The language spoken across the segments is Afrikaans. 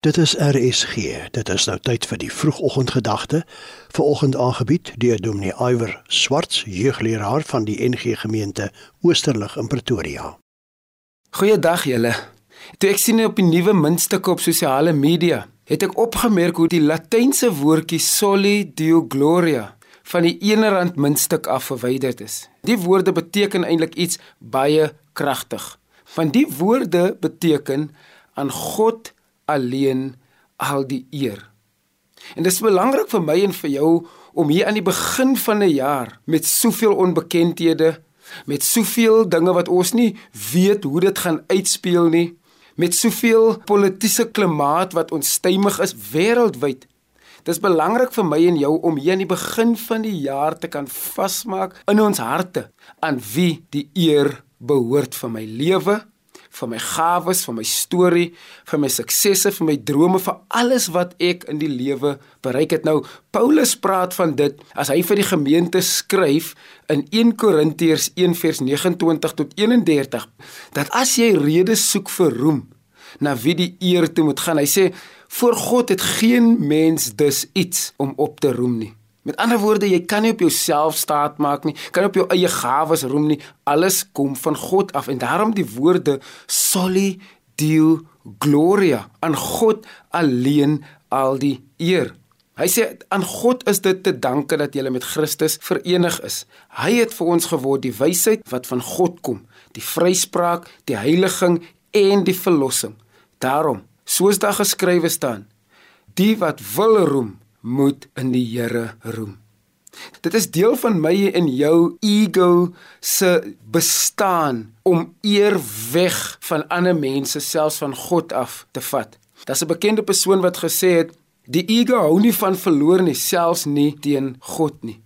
Dit is RSG. Dit is nou tyd vir die vroegoggendgedagte. Vanoggend aangebied deur Dominee Iwer Swarts, jeugleraar van die NG Gemeente Oosterlig in Pretoria. Goeiedag julle. Toe ek sien op die nuwe muntstukke op sosiale media, het ek opgemerk hoe die Latynse woordjie soli deo gloria van die R1 muntstuk af verwyder is. Die woorde beteken eintlik iets baie kragtig. Van die woorde beteken aan God alleen al die eer. En dit is belangrik vir my en vir jou om hier aan die begin van 'n jaar met soveel onbekendhede, met soveel dinge wat ons nie weet hoe dit gaan uitspeel nie, met soveel politieke klimaat wat onstuimig is wêreldwyd. Dit is belangrik vir my en jou om hier aan die begin van die jaar te kan vasmaak in ons harte aan wie die eer behoort vir my lewe vir my gawes, vir my storie, vir my suksesse, vir my drome, vir alles wat ek in die lewe bereik het. Nou Paulus praat van dit as hy vir die gemeente skryf in 1 Korintiërs 1:29 tot 31 dat as jy redes soek vir roem, na wie die eer toe moet gaan. Hy sê voor God het geen mens dus iets om op te roem nie. Met ander woorde, jy kan nie op jouself staat maak nie, kan op jou eie gawes roem nie. Alles kom van God af en daarom die woorde soli deo gloria aan God alleen al die eer. Hy sê aan God is dit te danke dat jy met Christus verenig is. Hy het vir ons geword die wysheid wat van God kom, die vryspraak, die heiliging en die verlossing. Daarom, soos daar geskrywe staan, die wat wil roem moet in die Here roem. Dit is deel van my en jou ego se bestaan om eer weg van ander mense selfs van God af te vat. Daar's 'n bekende persoon wat gesê het die ego hou nie van verloor nie, selfs nie teen God nie.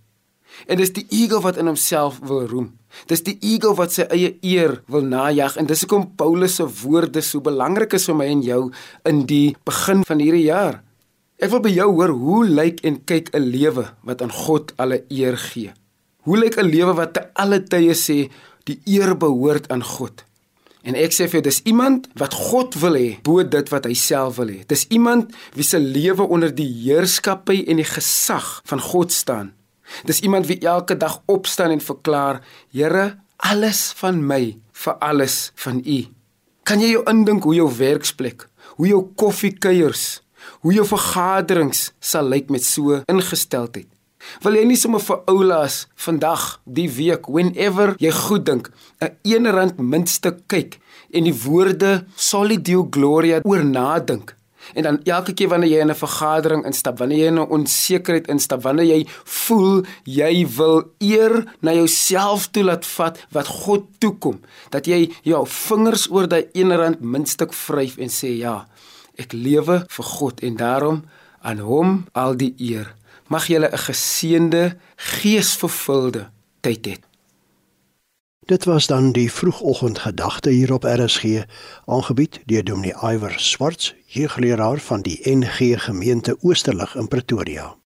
En dis die ego wat in homself wil roem. Dis die ego wat sy eie eer wil najag en dis hoekom Paulus se woorde so belangrik is vir my en jou in die begin van hierdie jaar. Ek wil by jou hoor hoe lyk en kyk 'n lewe wat aan God alle eer gee? Hoe lyk 'n lewe wat te alle tye sê die eer behoort aan God? En ek sê vir jou dis iemand wat God wil hê bo dit wat hy self wil hê. Dis iemand wie se lewe onder die heerskappy en die gesag van God staan. Dis iemand wie elke dag opstaan en verklaar: Here, alles van my vir alles van U. Kan jy jou indink hoe jou werksplek, hoe jou koffiekuiers, hoe jou vergaderings sal lyk met so ingesteldheid. Wil jy nie sommer vir oulaas vandag, die week, whenever jy goed dink, 'n 1 rand muntstuk kyk en die woorde Solidio Gloria oor nadink. En dan elke keer wanneer jy in 'n vergadering instap, wanneer jy in 'n onsekerheid instap, wanneer jy voel jy wil eer na jouself toe laat vat wat God toekom, dat jy jou vingers oor daai 1 rand muntstuk vryf en sê ja, Ek lewe vir God en daarom aan hom al die eer. Mag julle 'n geseënde, geesvervulde tyd hê. Dit was dan die vroegoggendgedagte hier op RSG, aangebied deur Dominee Iwer Swarts, jeugleraar van die NG Gemeente Oosterlig in Pretoria.